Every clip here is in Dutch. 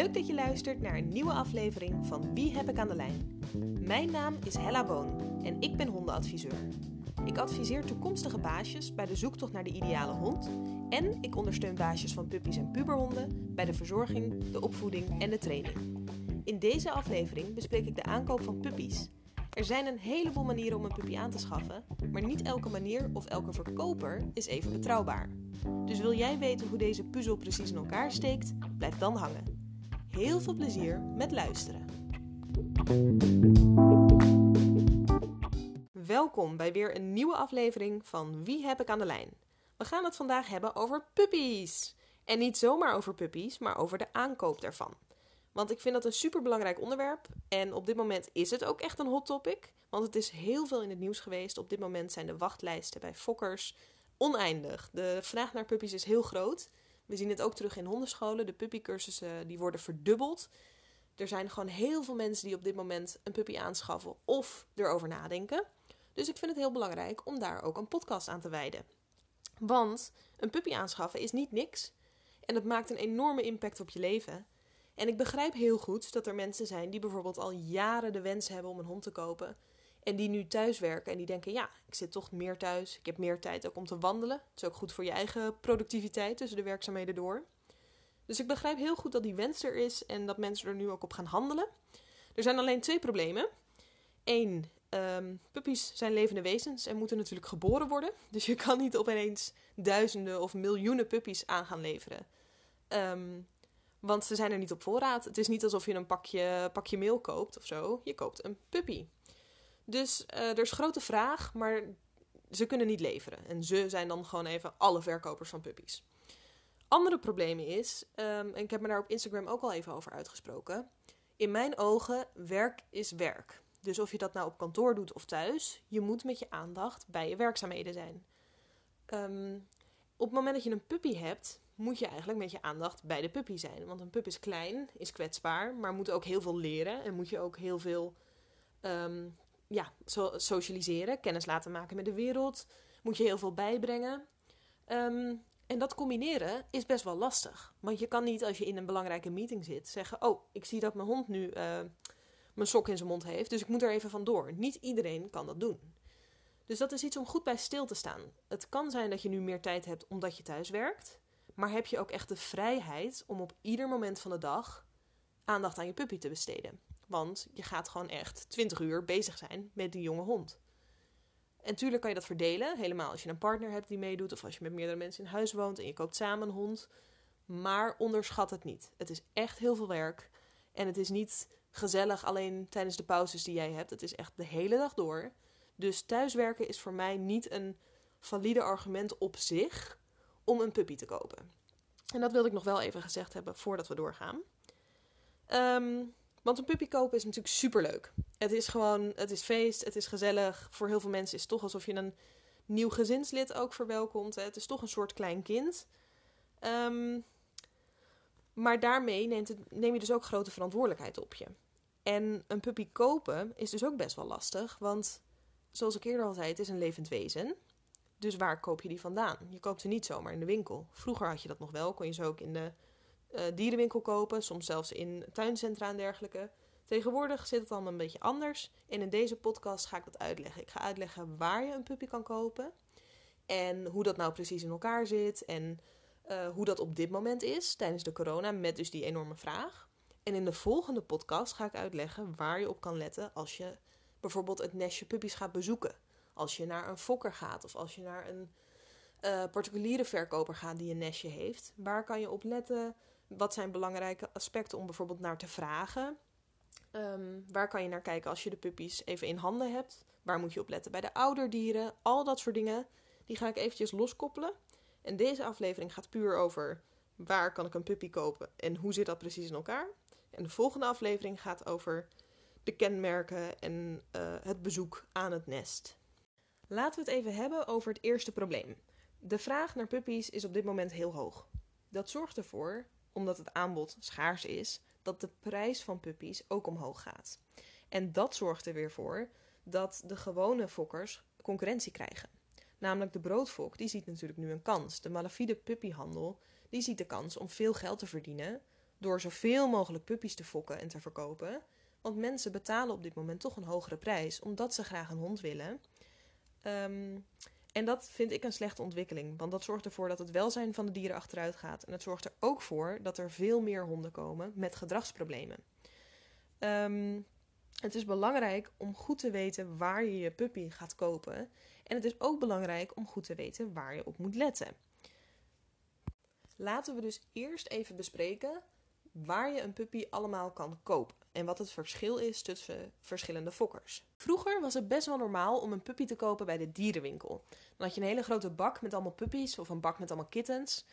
Leuk dat je luistert naar een nieuwe aflevering van Wie heb ik aan de lijn? Mijn naam is Hella Boon en ik ben hondenadviseur. Ik adviseer toekomstige baasjes bij de zoektocht naar de ideale hond en ik ondersteun baasjes van puppies en puberhonden bij de verzorging, de opvoeding en de training. In deze aflevering bespreek ik de aankoop van puppies. Er zijn een heleboel manieren om een puppy aan te schaffen, maar niet elke manier of elke verkoper is even betrouwbaar. Dus wil jij weten hoe deze puzzel precies in elkaar steekt? Blijf dan hangen. Heel veel plezier met luisteren. Welkom bij weer een nieuwe aflevering van Wie heb ik aan de lijn? We gaan het vandaag hebben over puppies. En niet zomaar over puppies, maar over de aankoop daarvan. Want ik vind dat een superbelangrijk onderwerp. En op dit moment is het ook echt een hot topic. Want het is heel veel in het nieuws geweest. Op dit moment zijn de wachtlijsten bij fokkers oneindig. De vraag naar puppies is heel groot. We zien het ook terug in hondenscholen. De puppycursussen die worden verdubbeld. Er zijn gewoon heel veel mensen die op dit moment een puppy aanschaffen of erover nadenken. Dus ik vind het heel belangrijk om daar ook een podcast aan te wijden. Want een puppy aanschaffen is niet niks. En het maakt een enorme impact op je leven. En ik begrijp heel goed dat er mensen zijn die bijvoorbeeld al jaren de wens hebben om een hond te kopen. En die nu thuis werken en die denken: ja, ik zit toch meer thuis. Ik heb meer tijd ook om te wandelen. Het is ook goed voor je eigen productiviteit tussen de werkzaamheden door. Dus ik begrijp heel goed dat die wens er is en dat mensen er nu ook op gaan handelen. Er zijn alleen twee problemen. Eén, um, puppies zijn levende wezens en moeten natuurlijk geboren worden. Dus je kan niet opeens duizenden of miljoenen puppies aan gaan leveren. Um, want ze zijn er niet op voorraad. Het is niet alsof je een pakje, pakje meel koopt of zo. Je koopt een puppy. Dus uh, er is grote vraag, maar ze kunnen niet leveren. En ze zijn dan gewoon even alle verkopers van puppies. Andere probleem is, um, en ik heb me daar op Instagram ook al even over uitgesproken. In mijn ogen, werk is werk. Dus of je dat nou op kantoor doet of thuis, je moet met je aandacht bij je werkzaamheden zijn. Um, op het moment dat je een puppy hebt, moet je eigenlijk met je aandacht bij de puppy zijn. Want een pup is klein, is kwetsbaar, maar moet ook heel veel leren. En moet je ook heel veel um, ja, so socialiseren, kennis laten maken met de wereld. Moet je heel veel bijbrengen. Um, en dat combineren is best wel lastig. Want je kan niet als je in een belangrijke meeting zit zeggen: Oh, ik zie dat mijn hond nu uh, mijn sok in zijn mond heeft, dus ik moet er even vandoor. Niet iedereen kan dat doen. Dus dat is iets om goed bij stil te staan. Het kan zijn dat je nu meer tijd hebt omdat je thuis werkt. Maar heb je ook echt de vrijheid om op ieder moment van de dag aandacht aan je puppy te besteden? Want je gaat gewoon echt 20 uur bezig zijn met die jonge hond. En tuurlijk kan je dat verdelen, helemaal als je een partner hebt die meedoet of als je met meerdere mensen in huis woont en je koopt samen een hond. Maar onderschat het niet. Het is echt heel veel werk en het is niet gezellig alleen tijdens de pauzes die jij hebt. Het is echt de hele dag door. Dus thuiswerken is voor mij niet een valide argument op zich om een puppy te kopen. En dat wilde ik nog wel even gezegd hebben voordat we doorgaan. Um, want een puppy kopen is natuurlijk superleuk. Het is gewoon, het is feest, het is gezellig. Voor heel veel mensen is het toch alsof je een nieuw gezinslid ook verwelkomt. Het is toch een soort klein kind. Um, maar daarmee neemt het, neem je dus ook grote verantwoordelijkheid op je. En een puppy kopen is dus ook best wel lastig. Want zoals ik eerder al zei, het is een levend wezen. Dus waar koop je die vandaan? Je koopt ze niet zomaar in de winkel. Vroeger had je dat nog wel, kon je ze ook in de uh, dierenwinkel kopen, soms zelfs in tuincentra en dergelijke. Tegenwoordig zit het allemaal een beetje anders. En in deze podcast ga ik dat uitleggen. Ik ga uitleggen waar je een puppy kan kopen. En hoe dat nou precies in elkaar zit. En uh, hoe dat op dit moment is tijdens de corona, met dus die enorme vraag. En in de volgende podcast ga ik uitleggen waar je op kan letten als je bijvoorbeeld het nestje puppies gaat bezoeken. Als je naar een fokker gaat of als je naar een uh, particuliere verkoper gaat die een nestje heeft. Waar kan je op letten? Wat zijn belangrijke aspecten om bijvoorbeeld naar te vragen? Um, waar kan je naar kijken als je de puppies even in handen hebt? Waar moet je op letten bij de ouderdieren? Al dat soort dingen, die ga ik eventjes loskoppelen. En deze aflevering gaat puur over waar kan ik een puppy kopen en hoe zit dat precies in elkaar. En de volgende aflevering gaat over de kenmerken en uh, het bezoek aan het nest. Laten we het even hebben over het eerste probleem. De vraag naar puppies is op dit moment heel hoog. Dat zorgt ervoor, omdat het aanbod schaars is, dat de prijs van puppies ook omhoog gaat. En dat zorgt er weer voor dat de gewone fokkers concurrentie krijgen. Namelijk de broodfok, die ziet natuurlijk nu een kans. De malafide puppyhandel, die ziet de kans om veel geld te verdienen door zoveel mogelijk puppies te fokken en te verkopen. Want mensen betalen op dit moment toch een hogere prijs, omdat ze graag een hond willen. Ehm, en dat vind ik een slechte ontwikkeling, want dat zorgt ervoor dat het welzijn van de dieren achteruit gaat. En het zorgt er ook voor dat er veel meer honden komen met gedragsproblemen. Um, het is belangrijk om goed te weten waar je je puppy gaat kopen. En het is ook belangrijk om goed te weten waar je op moet letten. Laten we dus eerst even bespreken waar je een puppy allemaal kan kopen en wat het verschil is tussen verschillende fokkers. Vroeger was het best wel normaal om een puppy te kopen bij de dierenwinkel. Dan had je een hele grote bak met allemaal puppies of een bak met allemaal kittens.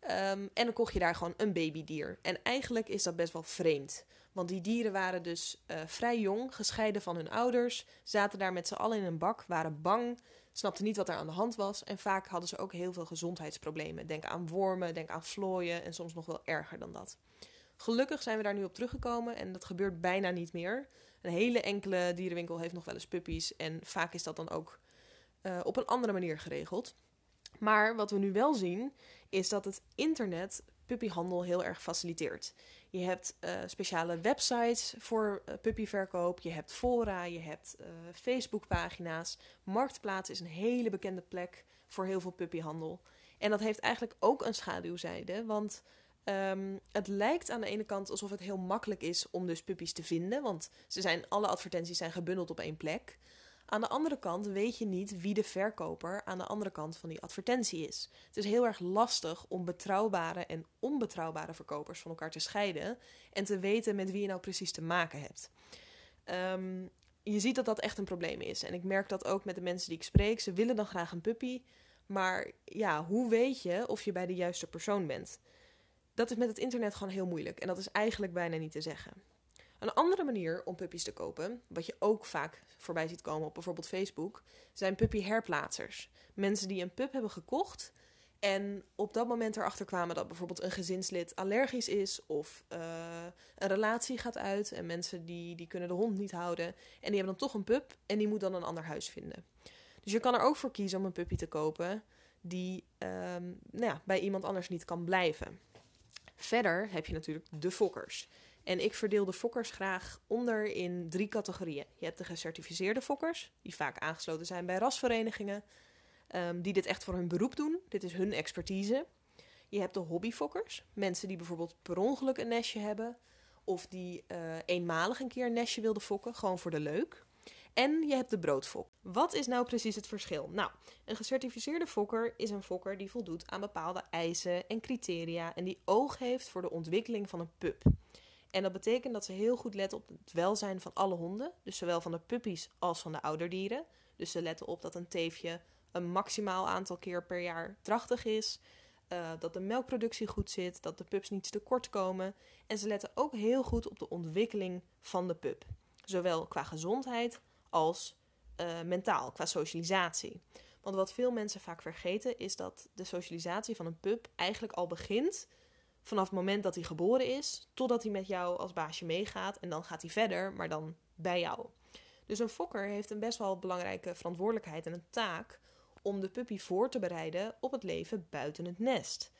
Ehm, en dan kocht je daar gewoon een babydier. En eigenlijk is dat best wel vreemd. Want die dieren waren dus uh, vrij jong, gescheiden van hun ouders, zaten daar met z'n allen in een bak, waren bang, snapten niet wat er aan de hand was. En vaak hadden ze ook heel veel gezondheidsproblemen. Denk aan wormen, denk aan vlooien en soms nog wel erger dan dat. Gelukkig zijn we daar nu op teruggekomen en dat gebeurt bijna niet meer. Een hele enkele dierenwinkel heeft nog wel eens puppies en vaak is dat dan ook uh, op een andere manier geregeld. Maar wat we nu wel zien, is dat het internet puppyhandel heel erg faciliteert. Je hebt uh, speciale websites voor uh, puppyverkoop, je hebt fora, je hebt Facebookpagina's. Marktplaats is een hele bekende plek voor heel veel puppyhandel. En dat heeft eigenlijk ook een schaduwzijde, want um, het lijkt aan de ene kant alsof het heel makkelijk is om dus puppies te vinden, want ze zijn, alle advertenties zijn gebundeld op één plek. Aan de andere kant weet je niet wie de verkoper aan de andere kant van die advertentie is. Het is heel erg lastig om betrouwbare en onbetrouwbare verkopers van elkaar te scheiden en te weten met wie je nou precies te maken hebt. Um, je ziet dat dat echt een probleem is. En ik merk dat ook met de mensen die ik spreek. Ze willen dan graag een puppy. Maar ja, hoe weet je of je bij de juiste persoon bent? Dat is met het internet gewoon heel moeilijk. En dat is eigenlijk bijna niet te zeggen. Een andere manier om puppies te kopen, wat je ook vaak voorbij ziet komen op bijvoorbeeld Facebook, zijn puppyherplaatsers. Mensen die een pup hebben gekocht en op dat moment erachter kwamen dat bijvoorbeeld een gezinslid allergisch is of uh, een relatie gaat uit en mensen die, die kunnen de hond niet houden en die hebben dan toch een pup en die moet dan een ander huis vinden. Dus je kan er ook voor kiezen om een puppy te kopen die um, nou ja, bij iemand anders niet kan blijven. Verder heb je natuurlijk de fokkers. En ik verdeel de fokkers graag onder in drie categorieën. Je hebt de gecertificeerde fokkers, die vaak aangesloten zijn bij rasverenigingen, um, die dit echt voor hun beroep doen. Dit is hun expertise. Je hebt de hobbyfokkers, mensen die bijvoorbeeld per ongeluk een nestje hebben, of die uh, eenmalig een keer een nestje wilden fokken, gewoon voor de leuk. En je hebt de broodfok. Wat is nou precies het verschil? Nou, een gecertificeerde fokker is een fokker die voldoet aan bepaalde eisen en criteria en die oog heeft voor de ontwikkeling van een pup. En dat betekent dat ze heel goed letten op het welzijn van alle honden. Dus zowel van de puppies als van de ouderdieren. Dus ze letten op dat een teefje een maximaal aantal keer per jaar drachtig is. Uh, dat de melkproductie goed zit, dat de pups niet tekort komen. En ze letten ook heel goed op de ontwikkeling van de pup. Zowel qua gezondheid als uh, mentaal, qua socialisatie. Want wat veel mensen vaak vergeten is dat de socialisatie van een pup eigenlijk al begint vanaf het moment dat hij geboren is, totdat hij met jou als baasje meegaat. En dan gaat hij verder, maar dan bij jou. Dus een fokker heeft een best wel belangrijke verantwoordelijkheid en een taak om de puppy voor te bereiden op het leven buiten het nest.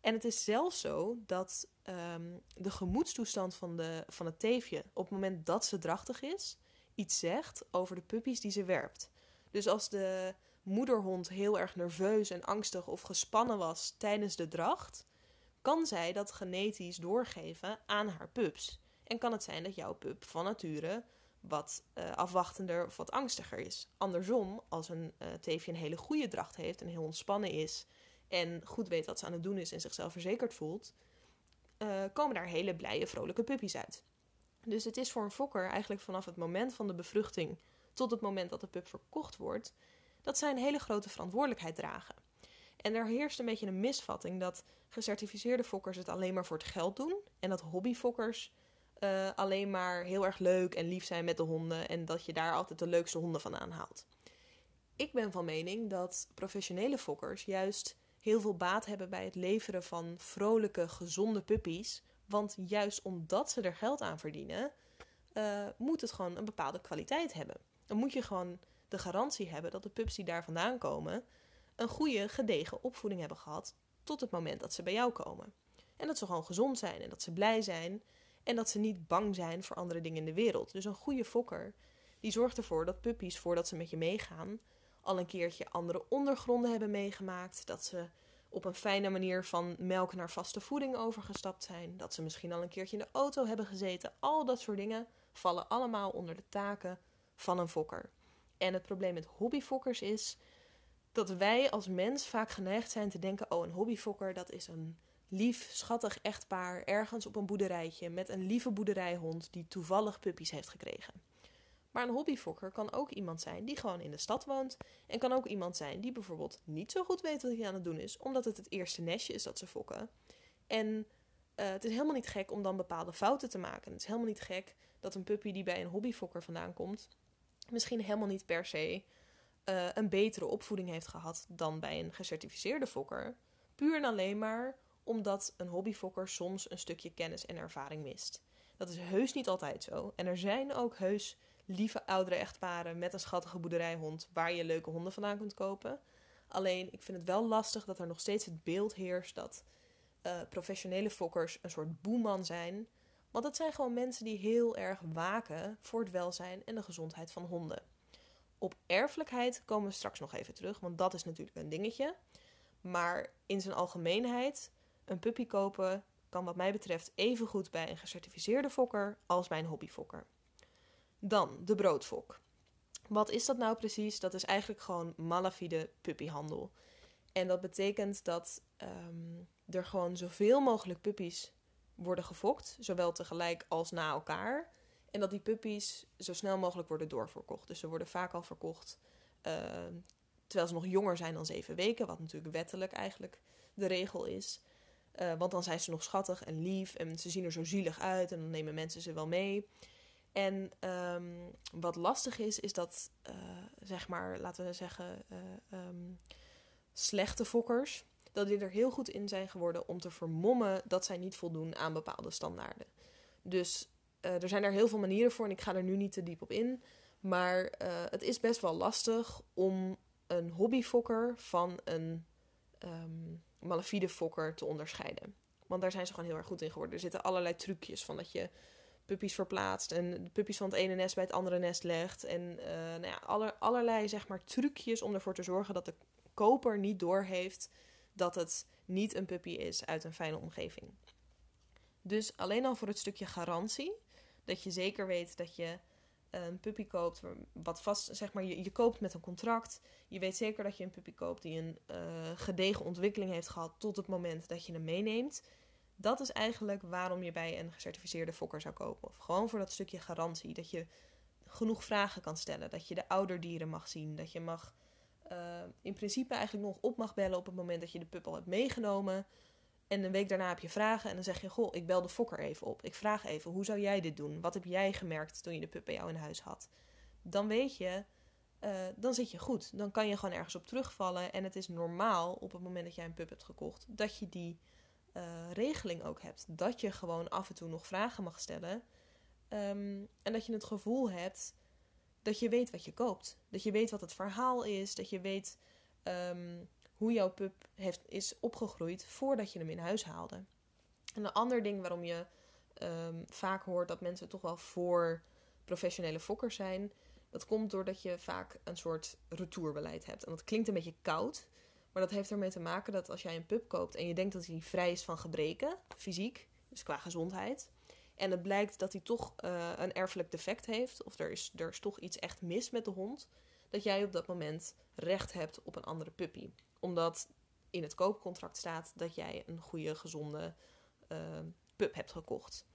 En het is zelfs zo dat um, de gemoedstoestand van, de, van het teefje op het moment dat ze drachtig is, iets zegt over de puppies die ze werpt. Dus als de moederhond heel erg nerveus en angstig of gespannen was tijdens de dracht, kan zij dat genetisch doorgeven aan haar pups. En kan het zijn dat jouw pup van nature wat uh, afwachtender of wat angstiger is. Andersom, als een uh, teefje een hele goede dracht heeft en heel ontspannen is en goed weet wat ze aan het doen is en zichzelf verzekerd voelt, uh, komen daar hele blije, vrolijke puppies uit. Dus het is voor een fokker eigenlijk vanaf het moment van de bevruchting tot het moment dat de pup verkocht wordt, dat zij een hele grote verantwoordelijkheid dragen. En er heerst een beetje een misvatting dat gecertificeerde fokkers het alleen maar voor het geld doen. En dat hobbyfokkers uh, alleen maar heel erg leuk en lief zijn met de honden. En dat je daar altijd de leukste honden van aanhaalt. Ik ben van mening dat professionele fokkers juist heel veel baat hebben bij het leveren van vrolijke, gezonde puppies. Want juist omdat ze er geld aan verdienen, uh, moet het gewoon een bepaalde kwaliteit hebben. Dan moet je gewoon de garantie hebben dat de pups die daar vandaan komen een goede, gedegen opvoeding hebben gehad tot het moment dat ze bij jou komen. En dat ze gewoon gezond zijn en dat ze blij zijn. En dat ze niet bang zijn voor andere dingen in de wereld. Dus een goede fokker, die zorgt ervoor dat puppies, voordat ze met je meegaan, al een keertje andere ondergronden hebben meegemaakt. Dat ze op een fijne manier van melk naar vaste voeding overgestapt zijn. Dat ze misschien al een keertje in de auto hebben gezeten. Al dat soort dingen vallen allemaal onder de taken van een fokker. En het probleem met hobbyfokkers is dat wij als mens vaak geneigd zijn te denken: oh, een hobbyfokker dat is een lief, schattig echtpaar ergens op een boerderijtje met een lieve boerderijhond die toevallig puppies heeft gekregen. Maar een hobbyfokker kan ook iemand zijn die gewoon in de stad woont. En kan ook iemand zijn die bijvoorbeeld niet zo goed weet wat hij aan het doen is, omdat het het eerste nestje is dat ze fokken. En uh, het is helemaal niet gek om dan bepaalde fouten te maken. Het is helemaal niet gek dat een puppy die bij een hobbyfokker vandaan komt, misschien helemaal niet per se uh, een betere opvoeding heeft gehad dan bij een gecertificeerde fokker. Puur en alleen maar omdat een hobbyfokker soms een stukje kennis en ervaring mist. Dat is heus niet altijd zo. En er zijn ook heus lieve oudere echtparen met een schattige boerderijhond waar je leuke honden vandaan kunt kopen. Alleen ik vind het wel lastig dat er nog steeds het beeld heerst dat uh, professionele fokkers een soort boeman zijn. Want dat zijn gewoon mensen die heel erg waken voor het welzijn en de gezondheid van honden. Op erfelijkheid komen we straks nog even terug, want dat is natuurlijk een dingetje. Maar in zijn algemeenheid, een puppy kopen kan wat mij betreft even goed bij een gecertificeerde fokker als bij een hobbyfokker. Dan de broodfok. Wat is dat nou precies? Dat is eigenlijk gewoon malafide puppyhandel. En dat betekent dat um, er gewoon zoveel mogelijk puppies worden gefokt, zowel tegelijk als na elkaar. En dat die puppies zo snel mogelijk worden doorverkocht. Dus ze worden vaak al verkocht uh, terwijl ze nog jonger zijn dan zeven weken, wat natuurlijk wettelijk eigenlijk de regel is. Uh, want dan zijn ze nog schattig en lief en ze zien er zo zielig uit en dan nemen mensen ze wel mee. En um, wat lastig is, is dat, uh, zeg maar, laten we zeggen, uh, um, slechte fokkers, dat die er heel goed in zijn geworden om te vermommen dat zij niet voldoen aan bepaalde standaarden. Dus uh, er zijn er heel veel manieren voor en ik ga er nu niet te diep op in. Maar het is best wel lastig om een hobbyfokker van een um, malafide fokker te onderscheiden. Want daar zijn ze gewoon heel erg goed in geworden. Er zitten allerlei trucjes van dat je puppies verplaatst en de puppies van het ene nest bij het andere nest legt. En uh, nou ja, aller, allerlei zeg maar, trucjes om ervoor te zorgen dat de koper niet doorheeft dat het niet een puppy is uit een fijne omgeving. Dus alleen al voor het stukje garantie, dat je zeker weet dat je een puppy koopt, wat vast, zeg maar, je, je koopt met een contract. Je weet zeker dat je een puppy koopt die een uh, gedegen ontwikkeling heeft gehad tot het moment dat je hem meeneemt. Dat is eigenlijk waarom je bij een gecertificeerde fokker zou kopen. Of gewoon voor dat stukje garantie. Dat je genoeg vragen kan stellen. Dat je de ouderdieren mag zien. Dat je mag uh, in principe eigenlijk nog op mag bellen op het moment dat je de pup al hebt meegenomen. En een week daarna heb je vragen en dan zeg je: Goh, ik bel de fokker even op. Ik vraag even: hoe zou jij dit doen? Wat heb jij gemerkt toen je de pup bij jou in huis had? Dan weet je, uh, dan zit je goed. Dan kan je gewoon ergens op terugvallen. En het is normaal op het moment dat jij een pup hebt gekocht, dat je die uh, regeling ook hebt. Dat je gewoon af en toe nog vragen mag stellen. Um, en dat je het gevoel hebt dat je weet wat je koopt. Dat je weet wat het verhaal is. Dat je weet um, hoe jouw pup heeft, is opgegroeid voordat je hem in huis haalde. En een ander ding waarom je um, vaak hoort dat mensen toch wel voor professionele fokkers zijn. Dat komt doordat je vaak een soort retourbeleid hebt. En dat klinkt een beetje koud. Maar dat heeft ermee te maken dat als jij een pup koopt en je denkt dat hij vrij is van gebreken, fysiek, dus qua gezondheid, en het blijkt dat hij toch uh, een erfelijk defect heeft, of er is, er is toch iets echt mis met de hond, dat jij op dat moment recht hebt op een andere puppy. Omdat in het koopcontract staat dat jij een goede, gezonde uh, pup hebt gekocht.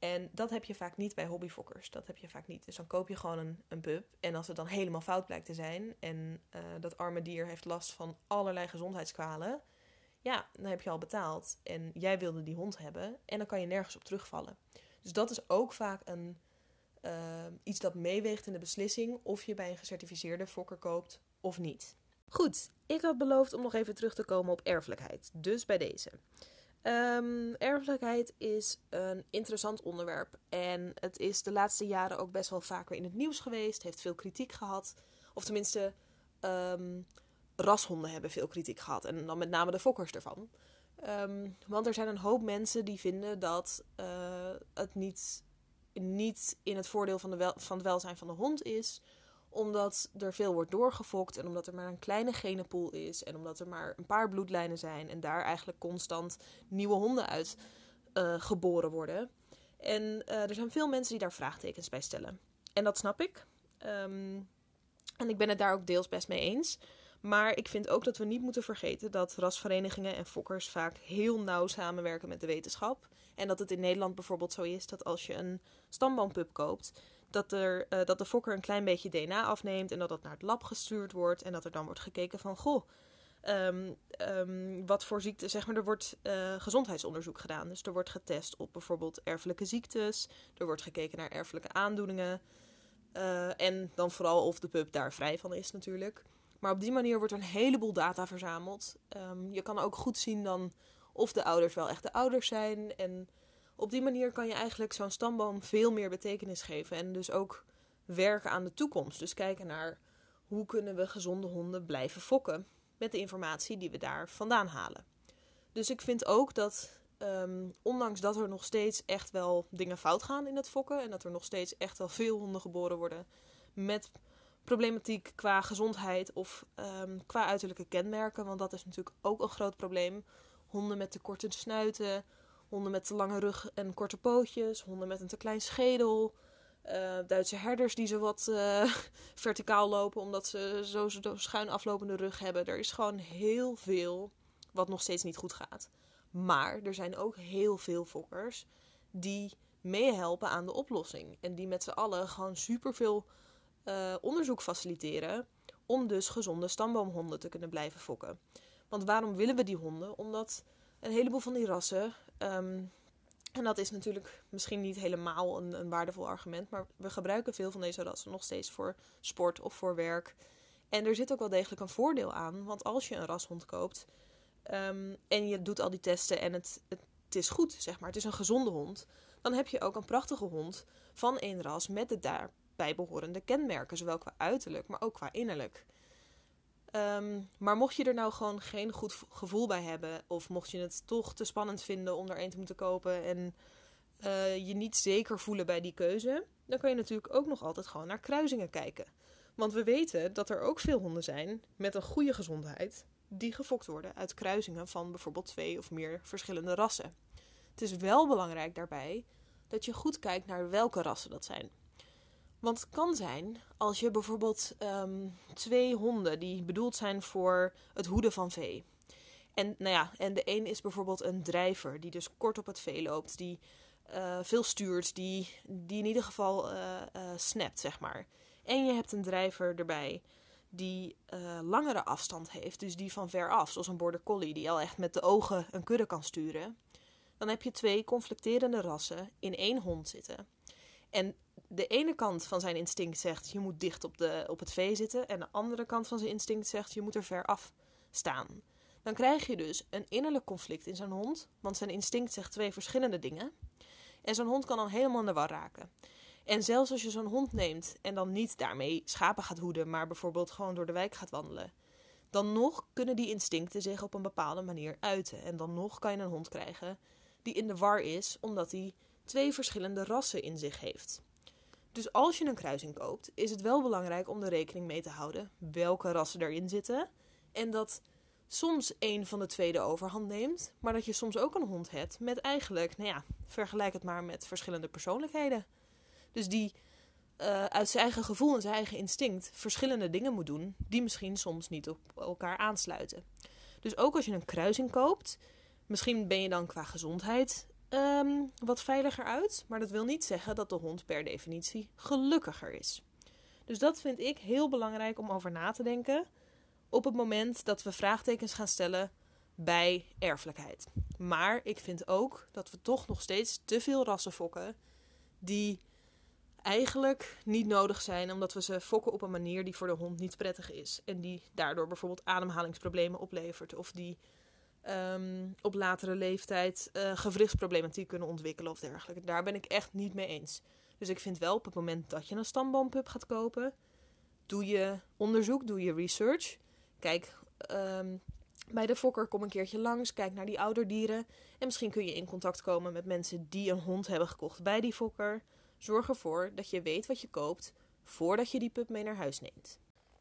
En dat heb je vaak niet bij hobbyfokkers. Dat heb je vaak niet. Dus dan koop je gewoon een, een pup. En als het dan helemaal fout blijkt te zijn. En uh, dat arme dier heeft last van allerlei gezondheidskwalen. Ja, dan heb je al betaald. En jij wilde die hond hebben. En dan kan je nergens op terugvallen. Dus dat is ook vaak een, uh, iets dat meeweegt in de beslissing. Of je bij een gecertificeerde fokker koopt of niet. Goed, ik had beloofd om nog even terug te komen op erfelijkheid. Dus bij deze. Um, erfelijkheid is een interessant onderwerp. En het is de laatste jaren ook best wel vaker in het nieuws geweest. Heeft veel kritiek gehad. Of tenminste, um, rashonden hebben veel kritiek gehad. En dan met name de fokkers ervan. Ehm, want er zijn een hoop mensen die vinden dat eh, het niet, niet in het voordeel van, de wel, van het welzijn van de hond is. Omdat er veel wordt doorgefokt en omdat er maar een kleine genenpool is. En omdat er maar een paar bloedlijnen zijn. En daar eigenlijk constant nieuwe honden uit uh, geboren worden. En uh, er zijn veel mensen die daar vraagtekens bij stellen. En dat snap ik. Um, en ik ben het daar ook deels best mee eens. Maar ik vind ook dat we niet moeten vergeten dat rasverenigingen en fokkers vaak heel nauw samenwerken met de wetenschap. En dat het in Nederland bijvoorbeeld zo is dat als je een stamboompup koopt, dat, er, uh, dat de fokker een klein beetje DNA afneemt en dat dat naar het lab gestuurd wordt. En dat er dan wordt gekeken van, goh, um, um, wat voor ziekte, zeg maar, er wordt uh, gezondheidsonderzoek gedaan. Dus er wordt getest op bijvoorbeeld erfelijke ziektes, er wordt gekeken naar erfelijke aandoeningen. Uh, en dan vooral of de pup daar vrij van is natuurlijk. Maar op die manier wordt er een heleboel data verzameld. Um, je kan ook goed zien dan of de ouders wel echt de ouders zijn. En op die manier kan je eigenlijk zo'n stamboom veel meer betekenis geven. En dus ook werken aan de toekomst. Dus kijken naar hoe kunnen we gezonde honden blijven fokken. Met de informatie die we daar vandaan halen. Dus ik vind ook dat, um, ondanks dat er nog steeds echt wel dingen fout gaan in het fokken. En dat er nog steeds echt wel veel honden geboren worden met problematiek qua gezondheid of um, qua uiterlijke kenmerken. Want dat is natuurlijk ook een groot probleem. Honden met te korte snuiten, honden met te lange rug en korte pootjes, honden met een te klein schedel. Uh, Duitse herders die zo wat uh, verticaal lopen omdat ze zo, zo schuin aflopende rug hebben. Er is gewoon heel veel wat nog steeds niet goed gaat. Maar er zijn ook heel veel fokkers die meehelpen aan de oplossing. En die met z'n allen gewoon superveel uh, onderzoek faciliteren om dus gezonde stamboomhonden te kunnen blijven fokken. Want waarom willen we die honden? Omdat een heleboel van die rassen, um, en dat is natuurlijk misschien niet helemaal een, een, waardevol argument, maar we gebruiken veel van deze rassen nog steeds voor sport of voor werk. En er zit ook wel degelijk een voordeel aan, want als je een rashond koopt um, en je doet al die testen en het, het, het is goed, zeg maar, het is een gezonde hond, dan heb je ook een prachtige hond van één ras met de daar bijbehorende kenmerken, zowel qua uiterlijk, maar ook qua innerlijk. Um, maar mocht je er nou gewoon geen goed gevoel bij hebben, of mocht je het toch te spannend vinden om er een te moeten kopen en uh, je niet zeker voelen bij die keuze, dan kan je natuurlijk ook nog altijd gewoon naar kruisingen kijken. Want we weten dat er ook veel honden zijn met een goede gezondheid die gefokt worden uit kruisingen van bijvoorbeeld twee of meer verschillende rassen. Het is wel belangrijk daarbij dat je goed kijkt naar welke rassen dat zijn. Want het kan zijn als je bijvoorbeeld um, twee honden die bedoeld zijn voor het hoeden van vee. En, nou ja, en de een is bijvoorbeeld een drijver die dus kort op het vee loopt, die uh, veel stuurt, die, die in ieder geval uh, uh, snapt, zeg maar. En je hebt een drijver erbij die langere afstand heeft, dus die van ver af, zoals een border collie, die al echt met de ogen een kudde kan sturen. Dan heb je twee conflicterende rassen in één hond zitten. En de ene kant van zijn instinct zegt je moet dicht op, de, op het vee zitten. En de andere kant van zijn instinct zegt je moet er ver af staan. Dan krijg je dus een innerlijk conflict in zijn hond. Want zijn instinct zegt twee verschillende dingen. En zo'n hond kan dan helemaal in de war raken. En zelfs als je zo'n hond neemt en dan niet daarmee schapen gaat hoeden, maar bijvoorbeeld gewoon door de wijk gaat wandelen. Dan nog kunnen die instincten zich op een bepaalde manier uiten. En dan nog kan je een hond krijgen die in de war is omdat hij twee verschillende rassen in zich heeft. Dus als je een kruising koopt, is het wel belangrijk om er rekening mee te houden welke rassen erin zitten. En dat soms een van de twee de overhand neemt, maar dat je soms ook een hond hebt met eigenlijk, nou ja, vergelijk het maar met verschillende persoonlijkheden. Dus die uh, uit zijn eigen gevoel en zijn eigen instinct verschillende dingen moet doen, die misschien soms niet op elkaar aansluiten. Dus ook als je een kruising koopt, misschien ben je dan qua gezondheid um, wat veiliger uit. Maar dat wil niet zeggen dat de hond per definitie gelukkiger is. Dus dat vind ik heel belangrijk om over na te denken. Op het moment dat we vraagtekens gaan stellen bij erfelijkheid. Maar ik vind ook dat we toch nog steeds te veel rassen fokken die eigenlijk niet nodig zijn, omdat we ze fokken op een manier die voor de hond niet prettig is. En die daardoor bijvoorbeeld ademhalingsproblemen oplevert. Of die um, op latere leeftijd uh, gewrichtsproblematiek kunnen ontwikkelen of dergelijke. Daar ben ik echt niet mee eens. Dus ik vind wel op het moment dat je een stamboompub gaat kopen, doe je onderzoek, doe je research. Kijk, um, Bij de fokker kom een keertje langs, kijk naar die ouderdieren. En misschien kun je in contact komen met mensen die een hond hebben gekocht bij die fokker. Zorg ervoor dat je weet wat je koopt voordat je die pup mee naar huis neemt.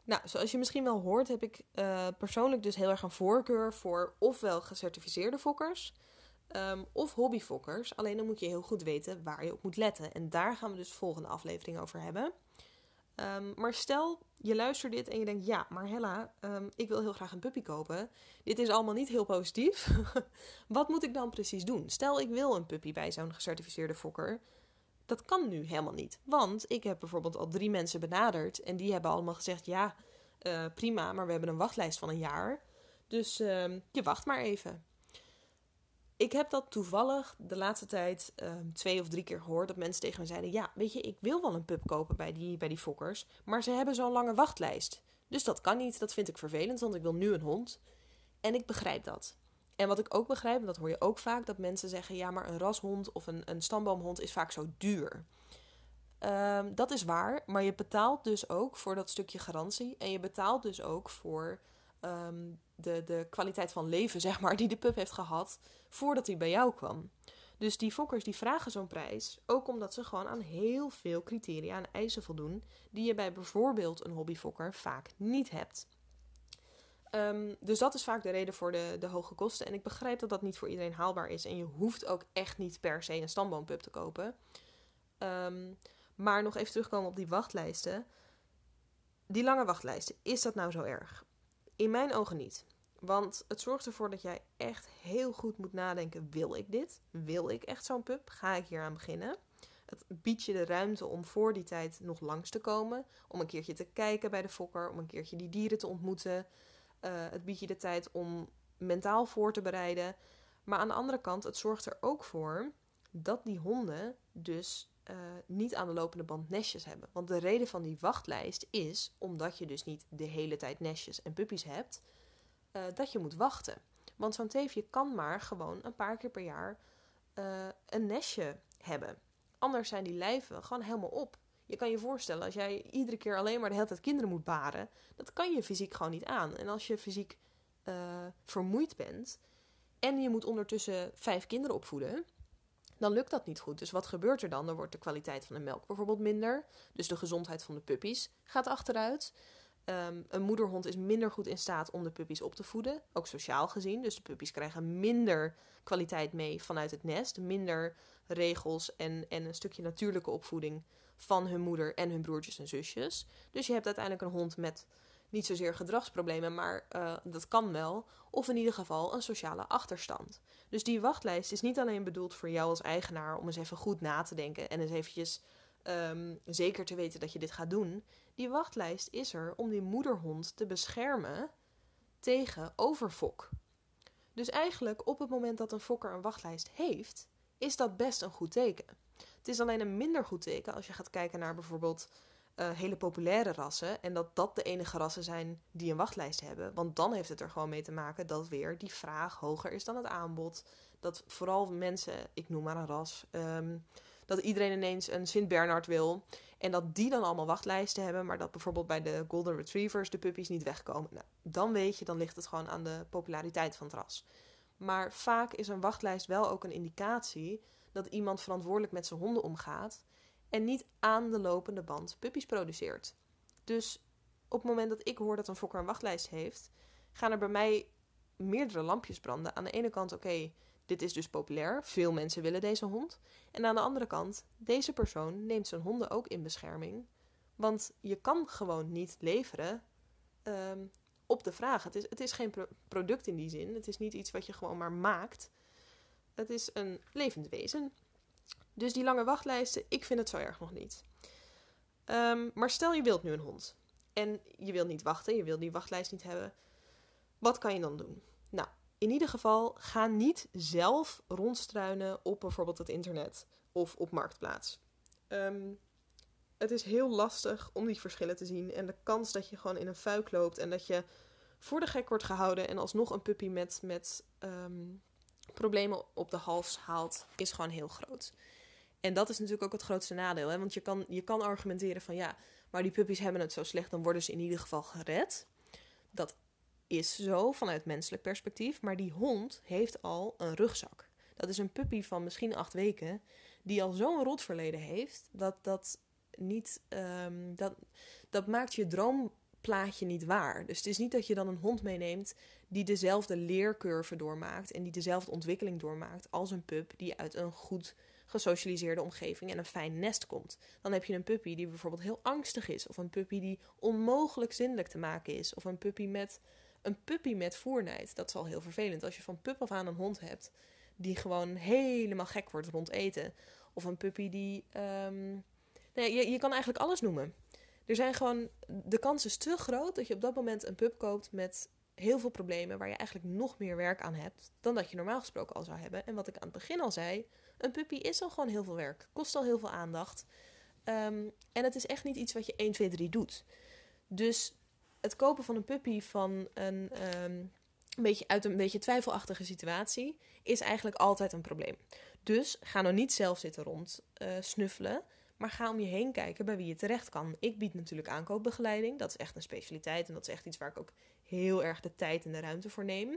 Nou, zoals je misschien wel hoort, heb ik uh, persoonlijk dus heel erg een voorkeur voor ofwel gecertificeerde fokkers um, of hobbyfokkers. Alleen dan moet je heel goed weten waar je op moet letten. En daar gaan we dus de volgende aflevering over hebben. Um, maar stel, je luistert dit en je denkt: ja, maar Hella, um, ik wil heel graag een puppy kopen. Dit is allemaal niet heel positief. Wat moet ik dan precies doen? Stel, ik wil een puppy bij zo'n gecertificeerde fokker. Dat kan nu helemaal niet. Want ik heb bijvoorbeeld al drie mensen benaderd en die hebben allemaal gezegd: ja, uh, prima, maar we hebben een wachtlijst van een jaar. Dus uh, je wacht maar even. Ik heb dat toevallig de laatste tijd uh, twee of drie keer gehoord. Dat mensen tegen me zeiden: Ja, weet je, ik wil wel een pup kopen bij die, bij die fokkers. Maar ze hebben zo'n lange wachtlijst. Dus dat kan niet. Dat vind ik vervelend, want ik wil nu een hond. En ik begrijp dat. En wat ik ook begrijp, en dat hoor je ook vaak, dat mensen zeggen: Ja, maar een rashond of een, een stamboomhond is vaak zo duur. Um, dat is waar, maar je betaalt dus ook voor dat stukje garantie. En je betaalt dus ook voor um, de, de kwaliteit van leven, zeg maar, die de pup heeft gehad voordat hij bij jou kwam. Dus die fokkers die vragen zo'n prijs, ook omdat ze gewoon aan heel veel criteria en eisen voldoen, die je bij bijvoorbeeld een hobbyfokker vaak niet hebt. Um, dus dat is vaak de reden voor de, de hoge kosten. En ik begrijp dat dat niet voor iedereen haalbaar is. En je hoeft ook echt niet per se een stamboompub te kopen. Um, maar nog even terugkomen op die wachtlijsten. Die lange wachtlijsten, is dat nou zo erg? In mijn ogen niet. Want het zorgt ervoor dat jij echt heel goed moet nadenken: wil ik dit? Wil ik echt zo'n pup? Ga ik hier aan beginnen? Het biedt je de ruimte om voor die tijd nog langs te komen. Om een keertje te kijken bij de fokker. Om een keertje die dieren te ontmoeten. Uh, het biedt je de tijd om mentaal voor te bereiden. Maar aan de andere kant, het zorgt er ook voor dat die honden dus uh, niet aan de lopende band nestjes hebben. Want de reden van die wachtlijst is omdat je dus niet de hele tijd nestjes en puppies hebt, uh, dat je moet wachten. Want zo'n teefje kan maar gewoon een paar keer per jaar een nestje hebben. Anders zijn die lijven gewoon helemaal op. Je kan je voorstellen, als jij iedere keer alleen maar de hele tijd kinderen moet baren, dat kan je fysiek gewoon niet aan. En als je fysiek vermoeid bent en je moet ondertussen vijf kinderen opvoeden, dan lukt dat niet goed. Dus wat gebeurt er dan? Dan wordt de kwaliteit van de melk bijvoorbeeld minder. Dus de gezondheid van de puppies gaat achteruit. Um, een moederhond is minder goed in staat om de puppies op te voeden, ook sociaal gezien. Dus de puppies krijgen minder kwaliteit mee vanuit het nest, minder regels en, en een stukje natuurlijke opvoeding van hun moeder en hun broertjes en zusjes. Dus je hebt uiteindelijk een hond met niet zozeer gedragsproblemen, maar uh, dat kan wel. Of in ieder geval een sociale achterstand. Dus die wachtlijst is niet alleen bedoeld voor jou als eigenaar om eens even goed na te denken en eens eventjes um, zeker te weten dat je dit gaat doen. Die wachtlijst is er om die moederhond te beschermen tegen overfok. Dus eigenlijk op het moment dat een fokker een wachtlijst heeft, is dat best een goed teken. Het is alleen een minder goed teken als je gaat kijken naar bijvoorbeeld uh, hele populaire rassen. En dat dat de enige rassen zijn die een wachtlijst hebben. Want dan heeft het er gewoon mee te maken dat weer die vraag hoger is dan het aanbod. Dat vooral mensen, ik noem maar een ras, um, dat iedereen ineens een Sint-Bernard wil. En dat die dan allemaal wachtlijsten hebben, maar dat bijvoorbeeld bij de Golden Retrievers de puppies niet wegkomen. Nou, dan weet je, dan ligt het gewoon aan de populariteit van het ras. Maar vaak is een wachtlijst wel ook een indicatie dat iemand verantwoordelijk met zijn honden omgaat en niet aan de lopende band puppies produceert. Dus op het moment dat ik hoor dat een fokker een wachtlijst heeft, gaan er bij mij meerdere lampjes branden. Aan de ene kant, oké, dit is dus populair, veel mensen willen deze hond. En aan de andere kant, deze persoon neemt zijn honden ook in bescherming. Want je kan gewoon niet leveren um, op de vraag. Het is, het is geen pro product in die zin. Het is niet iets wat je gewoon maar maakt. Het is een levend wezen. Dus die lange wachtlijsten, ik vind het zo erg nog niet. Um, maar stel je wilt nu een hond. En je wilt niet wachten, je wilt die wachtlijst niet hebben. Wat kan je dan doen? Nou, in ieder geval, ga niet zelf rondstruinen op bijvoorbeeld het internet of op marktplaats. Um, het is heel lastig om die verschillen te zien. En de kans dat je gewoon in een fuik loopt en dat je voor de gek wordt gehouden en alsnog een puppy met, met um, problemen op de hals haalt, is gewoon heel groot. En dat is natuurlijk ook het grootste nadeel. Hè? Want je kan, je kan argumenteren van ja, maar die puppies hebben het zo slecht, dan worden ze in ieder geval gered. Dat is zo vanuit menselijk perspectief, maar die hond heeft al een rugzak. Dat is een puppy van misschien acht weken, die al zo'n rotverleden heeft, dat dat niet. ehm, dat, dat maakt je droomplaatje niet waar. Dus het is niet dat je dan een hond meeneemt die dezelfde leercurve doormaakt en die dezelfde ontwikkeling doormaakt als een pup die uit een goed gesocialiseerde omgeving en een fijn nest komt. Dan heb je een puppy die bijvoorbeeld heel angstig is, of een puppy die onmogelijk zindelijk te maken is, of een puppy met een puppy met voernijd. Dat is al heel vervelend als je van pup af aan een hond hebt die gewoon helemaal gek wordt rond eten, of een puppy die, ehm, je, je kan eigenlijk alles noemen. Er zijn gewoon de kans is te groot dat je op dat moment een pup koopt met heel veel problemen waar je eigenlijk nog meer werk aan hebt dan dat je normaal gesproken al zou hebben. En wat ik aan het begin al zei, een puppy is al gewoon heel veel werk, kost al heel veel aandacht. Ehm, en het is echt niet iets wat je 1, 2, 3 doet. Dus het kopen van een puppy van een, ehm, een beetje uit een beetje twijfelachtige situatie is eigenlijk altijd een probleem. Dus ga nou niet zelf zitten rond eh, snuffelen, maar ga om je heen kijken bij wie je terecht kan. Ik bied natuurlijk aankoopbegeleiding, dat is echt een specialiteit en dat is echt iets waar ik ook heel erg de tijd en de ruimte voor neem.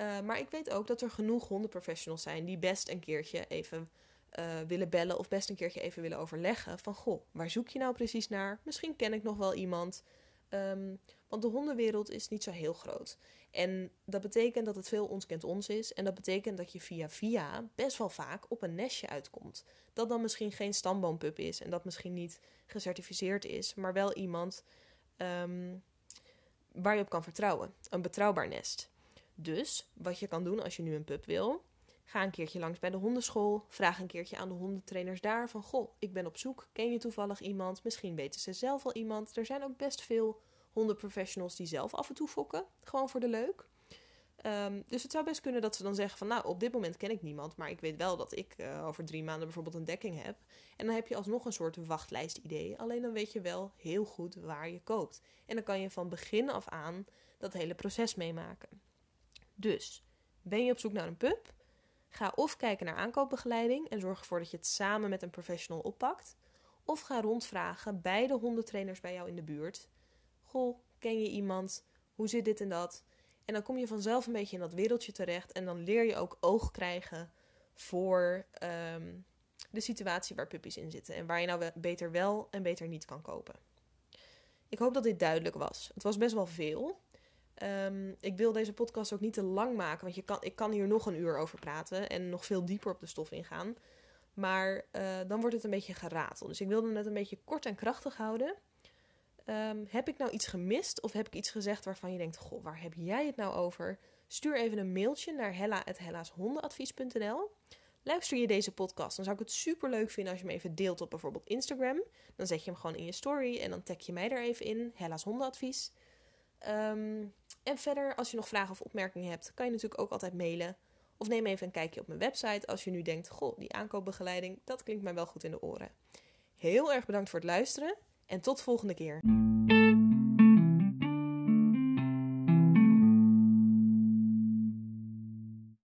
Uh, maar ik weet ook dat er genoeg hondenprofessionals zijn die best een keertje even uh, willen bellen of best een keertje even willen overleggen van goh, waar zoek je nou precies naar? Misschien ken ik nog wel iemand. Um, want de hondenwereld is niet zo heel groot. En dat betekent dat het veel ons kent ons is. En dat betekent dat je via via best wel vaak op een nestje uitkomt. Dat dan misschien geen stamboompup is en dat misschien niet gecertificeerd is, maar wel iemand um, waar je op kan vertrouwen. Een betrouwbaar nest. Dus wat je kan doen als je nu een pup wil, ga een keertje langs bij de hondenschool. Vraag een keertje aan de hondentrainers daar van: Goh, ik ben op zoek. Ken je toevallig iemand? Misschien weten ze zelf al iemand. Er zijn ook best veel hondenprofessionals die zelf af en toe fokken. Gewoon voor de leuk. Um, dus het zou best kunnen dat ze dan zeggen van... nou, op dit moment ken ik niemand... maar ik weet wel dat ik uh, over drie maanden bijvoorbeeld een dekking heb. En dan heb je alsnog een soort wachtlijstidee. Alleen dan weet je wel heel goed waar je koopt. En dan kan je van begin af aan dat hele proces meemaken. Dus, ben je op zoek naar een pup? Ga of kijken naar aankoopbegeleiding... en zorg ervoor dat je het samen met een professional oppakt... Of ga rondvragen bij de hondentrainers bij jou in de buurt. Goh, ken je iemand? Hoe zit dit en dat? En dan kom je vanzelf een beetje in dat wereldje terecht. En dan leer je ook oog krijgen voor um, de situatie waar puppies in zitten. En waar je nou beter wel en beter niet kan kopen. Ik hoop dat dit duidelijk was. Het was best wel veel. Um, ik wil deze podcast ook niet te lang maken. Want je kan, ik kan hier nog een uur over praten. En nog veel dieper op de stof ingaan. Maar uh, dan wordt het een beetje gerateld. Dus ik wilde het een beetje kort en krachtig houden. Um, heb ik nou iets gemist of heb ik iets gezegd waarvan je denkt: Goh, waar heb jij het nou over? Stuur even een mailtje naar hella.hellashondenadvies.nl. Luister je deze podcast, dan zou ik het super leuk vinden als je hem even deelt op bijvoorbeeld Instagram. Dan zet je hem gewoon in je story en dan tag je mij daar even in, Hella's Hondenadvies. Um, en verder, als je nog vragen of opmerkingen hebt, kan je natuurlijk ook altijd mailen. Of neem even een kijkje op mijn website als je nu denkt: Goh, die aankoopbegeleiding, dat klinkt mij wel goed in de oren. Heel erg bedankt voor het luisteren en tot volgende keer.